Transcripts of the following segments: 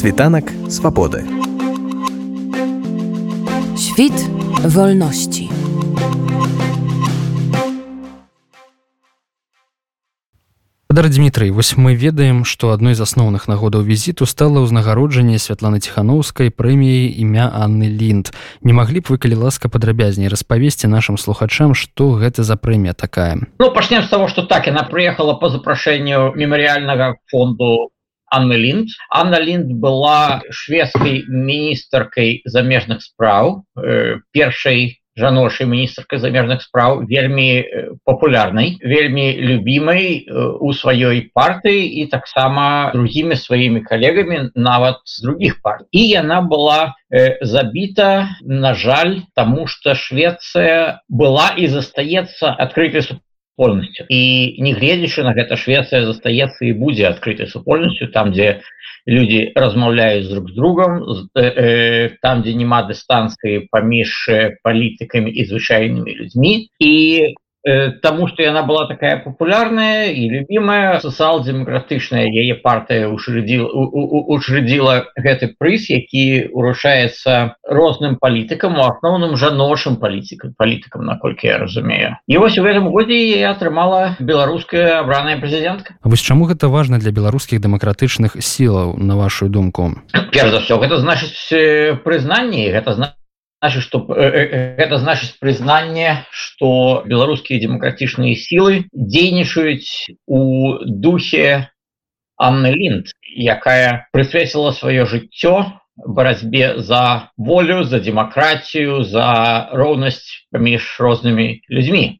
Світанак свабоды. Świt wolności. Дар Дмітрый вось мы ведаем што адной з асноўных нагодаў візіту стала ўзнагароджанне святланы ціханаўскай прэміяй імя Анны лінд не маглі б вы калі ласка падрабязней распавесці нашим слухачам што гэта за прэмія такая ну пачнем з того что так яна прыехала по запрашэнню мемарыяльнага фонду Анна лінд Анна лінд была шведскай міністркай замежных спраў э, першай жаночай міністркай замежных спраў вельмі папулярнай вельмі любімай у сваёй партыі і таксама другімі сваімі калегамі нават з других парт. І яна была забіта на жаль тому что Швецыя была і застаецца адкрытай супольнасцю і негледзячы на гэта Швецыя застаецца і будзе адкрытай супольнасцю там дзе люди размаўляюць друг з другом э, э, там дзе няма дыстанцыі паміж палітыкамі і звычайнымі людзьмі і Э, Таму што яна была такая папулярная і любімая сацыял-дэмакратычная яе партыя учредзіла гэты прыз, які урушаецца розным палітыкам у асноўным жаночым палітыкам палітыкам, наколькі я разумею. І вось у гэтым годзе я атрымала беларуская абраная прэзідэнтка. Вось чаму гэта важна для беларускіх дэмакратычных сілаў на вашу думку. Перш за ўсё гэта значыць прызнанне гэта значит значит что это значит признание что беларускія демократычныя силы дзейнічаюць у духе Анны линд якая прысвяціла сваё жыццё барацьбе за волю за демократію за роўнасць паміж рознымі людзьмі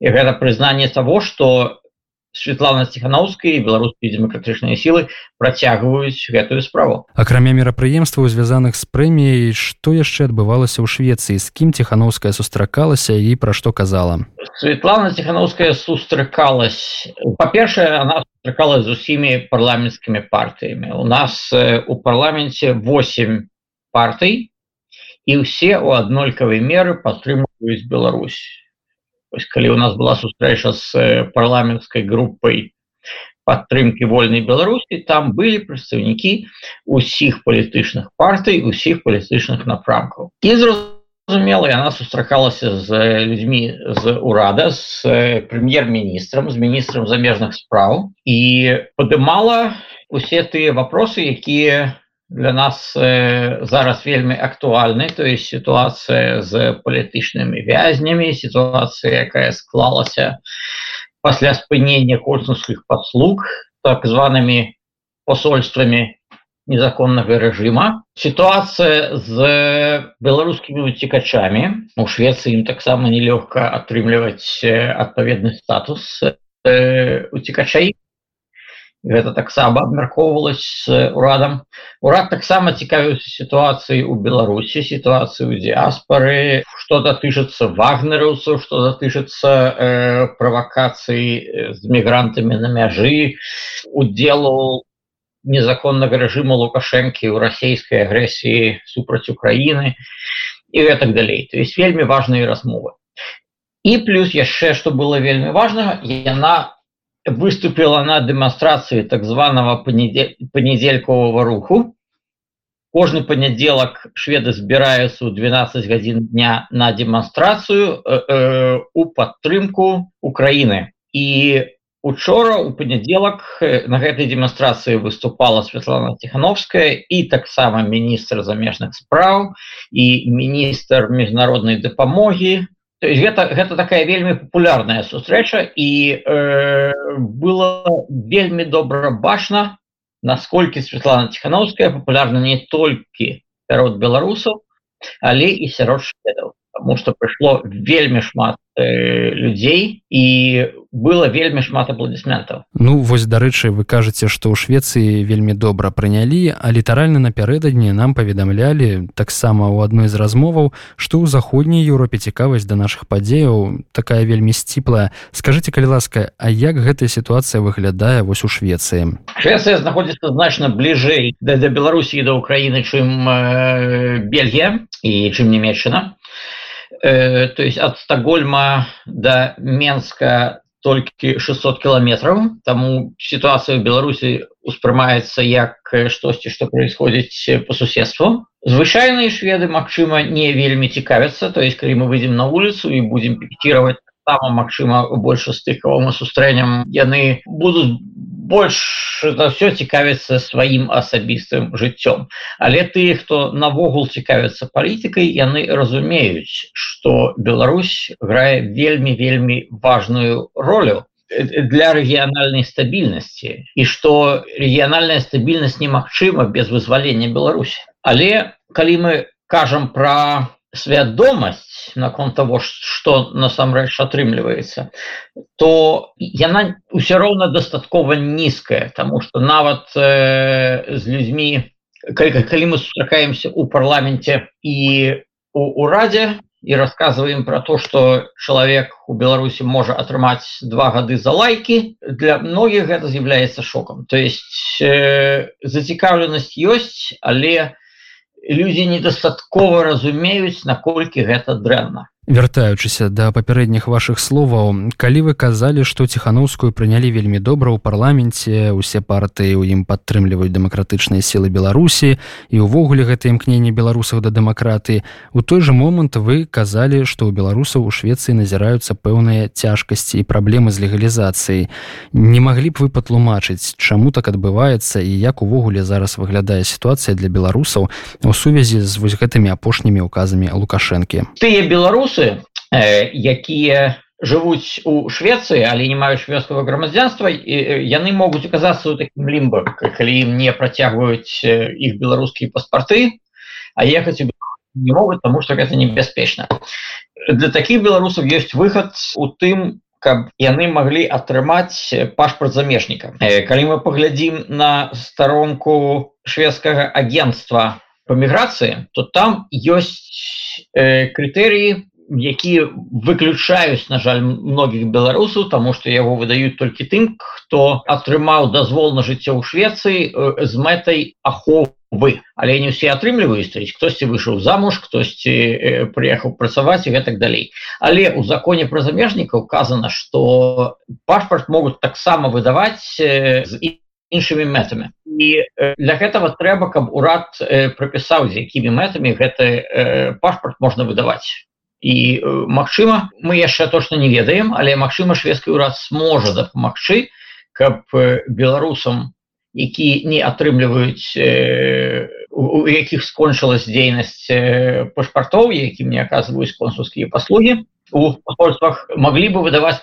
і гэта прызнанне того что Светлана Тханаўская і беларускія дэмакратычныя сілы працягваюць гэтую справу. Акрамя мерапрыемстваў, звязаных з прэміяй, што яшчэ адбывалася ў Швецыі, з кім Тханаўская сустракалася і пра што казала. Светлана Тханаўская сустракалась. Па-першае, она сустракалась з усімі парламенцкімі партыямі. У нас у парламенце 8 партый і ўсе ў аднолькавай меры падтрымваюць Беларусь Ось, калі у нас была сустрэча з парламенцкай групай падтрымки вольнай беларусі там былі прадстаўнікі усіх палітычных партый усіх палітычных напрамкаў і зразумела яна сустракалася з людзьмі з урада з прэм'ер-міністрам з міністрам замежных спраў і падымала усе тыя вопросы якія для нас э, зараз вельмі актуальны. То есть ситуация з палітычнымі вязнямі ситуация якая склалася пасля спынення консульскіх паслуг так зваными посольствамі незаконнага режима ситуация з беларускімі уцікачамі. У Швеции ім таксама нелёгка атрымліваць адпаведны статус э, уцікачай гэта таксама абмяркоўвалась з урадам. Урад таксама цікавіўся сітуацыі у беларусі сітуацыю ў дыаспары что датычыцца вагнераўцаў что датычыцца э, правакацыі з мігрантамі на мяжы удзелу незаконнага рэжыму лукашэнкі ў расійскай агрэсіі супраць Україніны і гэтак далей. То есть вельмі важныя размовы. І плюс яшчэ что было вельмі важнага яна выступила на демонстрации так званого понеделькового руху. Кожный понеделок шведы збираются у 12 годин дня на демонстрацию э, э, у подтрымку Украины. И учора у понеделок на этой демонстрации выступала Светлана Тихановская и так само министр замежных министр международной допомоги То есть гэта, гэта такая вельмі папулярная сустрэча і э, было вельмі добра бачна, насколькі Светлана Тхановская папулярна не толькі сярод беларусаў, але і сярод шведаў, потому что прыйшло вельмі шмат э, людзей і было вельмі шмат апладысментаў Ну вось дарэчы вы кажаце што ў Швецыі вельмі добра прынялі а літаральна напярэдадні нам паведамлялі таксама ў адной з размоваў што ў заходняй Еўропе цікавасць да наших падзеяў такая вельмі сціплая. Скажитеце калі ласка А як гэтая сітуацыя выглядае вось у Швецыі? Швецыя знаходзіцца значна бліжэй да, да Беларусі да Украіны чым э, Бельгія і чым нямецчына Э, то есть от Стокгольма до Менска толькі 600 кіламетраў таму сітуацыя в беларусі успрымаецца як штосьці што происходзіць по суседству звычайныя шведы Мачыма не вельмі цікавяцца. То есть калі мы выйдзем на вуліцу і будем пікетировать там Мачыма большасці кого мы сустрэнем яны будуць больш за все цікавіцца сваім асабістым жыццём. Але ты хто навогул цікавіцца палітыкай яны разумеюць что Беларусь грае вельмі вельмі важную ролю для рэгіянальнай стабільнасці і что рэгіянальная стабільнасць немагчыма без вызвалення Беларусі. Але калі мы кажам про свядомасць наконт того что насамрэч атрымліваецца то яна ўсё роўна дастаткова нізкая тому что нават э, з людзьмі калі, калі мы сустракаемся у парламенце і у урадзе і рассказываем про то что чалавек у беларусі можа атрымаць два гады за лайки для многіх гэта з'яўляецца шокам. То есть э, зацікаўленасць ёсць але у людзі недастаткова разумеюць наколькі гэта дрэнна вяртаючыся да папярэдніх вашых словаў калі вы казалі што ціхановскую прынялі вельмі добра ў парламенце усе партыі ў ім падтрымліваюць дэмакратычныя сілы беларусі і ўвогуле гэта імкненне беларусаў да дэмакраты у той жа момант вы казалі што ў беларусаў у швецыі назіраюцца пэўныя цяжкасці і праблемы з легалізацыяй. Не маглі б вы патлумачыць чаму так адбываецца і як увогуле зараз выглядае сітуацыя для беларусаў у сувязі з вось гэтымі апошнімі указамі лукашэнкі? Тыя беларусы беларусы э, якія жывуць у Швецыі але не маюць шведскага грамадзянства яны могуць аказацца ў такім лімба калі ім не працягваюць іх беларускія паспарты а ехаць не могуць тому что гэта небяспечна. Для такіх беларусаў ёсць выхад у тым каб яны маглі атрымаць пашпарт замежніка. Калі мы паглядзім на старонку шведскага агентства по міграцыі то там ёсць крытэрыі якія выключаюць на жаль многіх беларусаў тому что яго выдаюць толькі тым хто атрымаў дазвол на жыццё ў Швецыі з мэтай аховы. Але не усе атрымліваюць хтосьці выйшаў замуж хтосьці прыехаў працаваць і гэтак далей. Але у законе про замежніка указано что пашпарт могуць таксама выдаваць з іншымі мэтамі. І для гэтага трэба каб урад прапісаў з якімі мэтамі гэты пашпарт можна выдаваць і Мачыма мы яшчэ точно не ведаем але Мачыма шведскі ўрад сможа дапамагчы каб беларусам які не атрымліваюць у якіх скончылась дзейнасць пашпартоў якім не аказваюць консульскія паслугі у посольствах могли бы выдаваць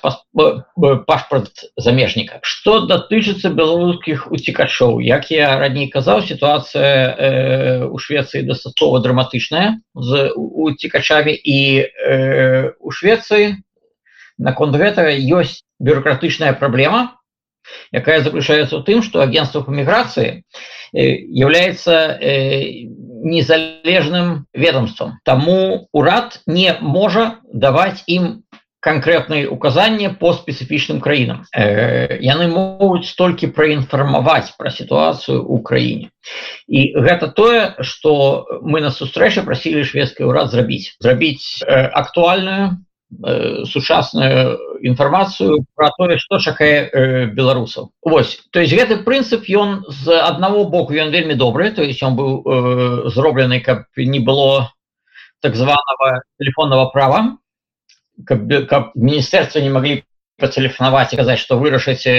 пашпарт замежніка. Что датычыцца беларускіх уцікачоў? Як я раней казаў сітуацыя э, у Швецыі дастаткова драматычная з уцікачамі і э, у Швецыі. Наконт гэтага ёсць бюрократычная праблема якая заключаецца ў тым что агентство по міграцыі является э, незалежным ведомством. Таму урад не можа даваць ім конкретные указания по специфічным краінам. Э, яны могуць столькі праінфармаваць пра сітуацыю ў краіне. І гэта тое, што мы на сустрэчы прасілі шведскі ўрад зрабіць, зрабіць э, актуальную Э, сучасную інфармацыю про тое что чакае э, беларусаў Вось то есть гэты прынцып ён з аднаго боку ён вельмі добры то есть он быў э, зроблены каб не было так званого телефонного права. Каб, каб міністэрства не могли патэлефанаваць і казаць што вырашыце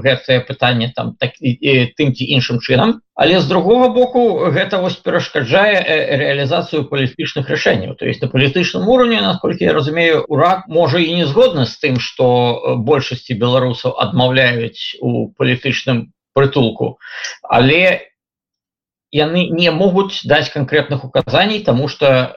гэтае пытанне там так і, і тым ці іншым чынам. Але з другого боку гэта вось перашкаджае рэалізацыю палітычных рашэнняў. То есть на палітычным уровне насколько я разумею урак можа і не згодна з тым што большасці беларусаў адмаўляюць у палітычным прытулку. Але яны не могуць даць канкрэтных указаний тому что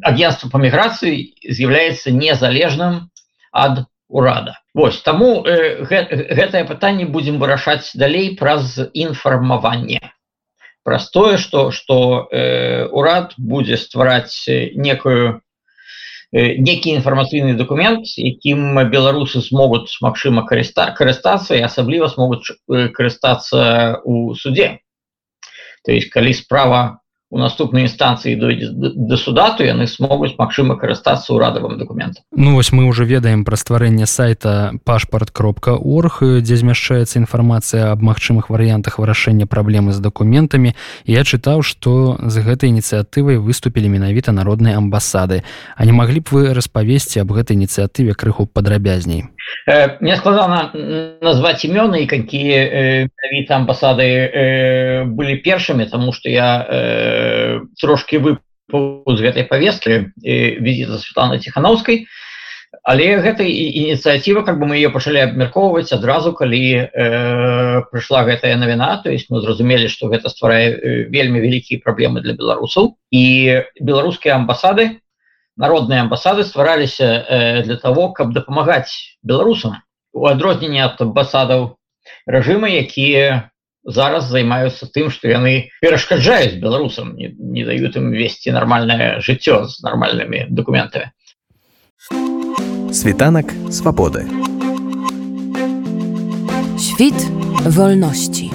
агентство по міграцыі з'яўляецца незалежным ад урада Вось таму э, гэтае пытанне будзем вырашаць далей праз інфармаванне. Простое что что э, урад будзе ствараць некую э, некі інфармацыйны документ якім беларусы змогуць магчыма карыста карыстацца і асабліва смогуць э, карыстацца у суде. То есть калі справа у наступнай інстанцыі дойдзе да суда то яны смогуць магчыма карыстацца ўрадавым документам Ну вось мы уже ведаем пра стварэнне сайта пашпарт кропка орг дзе змяшчаецца інфармацыя аб магчымых варыянтах вырашэння праблемы з дакументамі. Я чытаў што з гэтай ініцыятывай выступілі менавіта народныя амбасады. А не маглі б вы распавесці аб гэтай ініцыятыве крыху падрабязней мне складана назваць імёны якія менавіта амбасады э, былі першымі тому что я э, трошки выпаў з гэтай повесткі візіта Светланы ціхановскай але гэта ініцыятыва как бы мы ее пачалі абмяркоўваць адразу калі э, прыйшла гэтая навіна то есть мы зразумелі что гэта стварае вельмі вялікія праблемы для беларусаў і беларускія амбасады народныя амбасады ствараліся э, для того каб дапамагаць беларусам. У адрозненне ад амбасадаў рэжымы якія зараз займаюцца тым што яны перашкаджаюць беларусам не, не даюць ім весці нармальнае жыццё з нармальнымі документамі світанак свабоды. Świt wolności.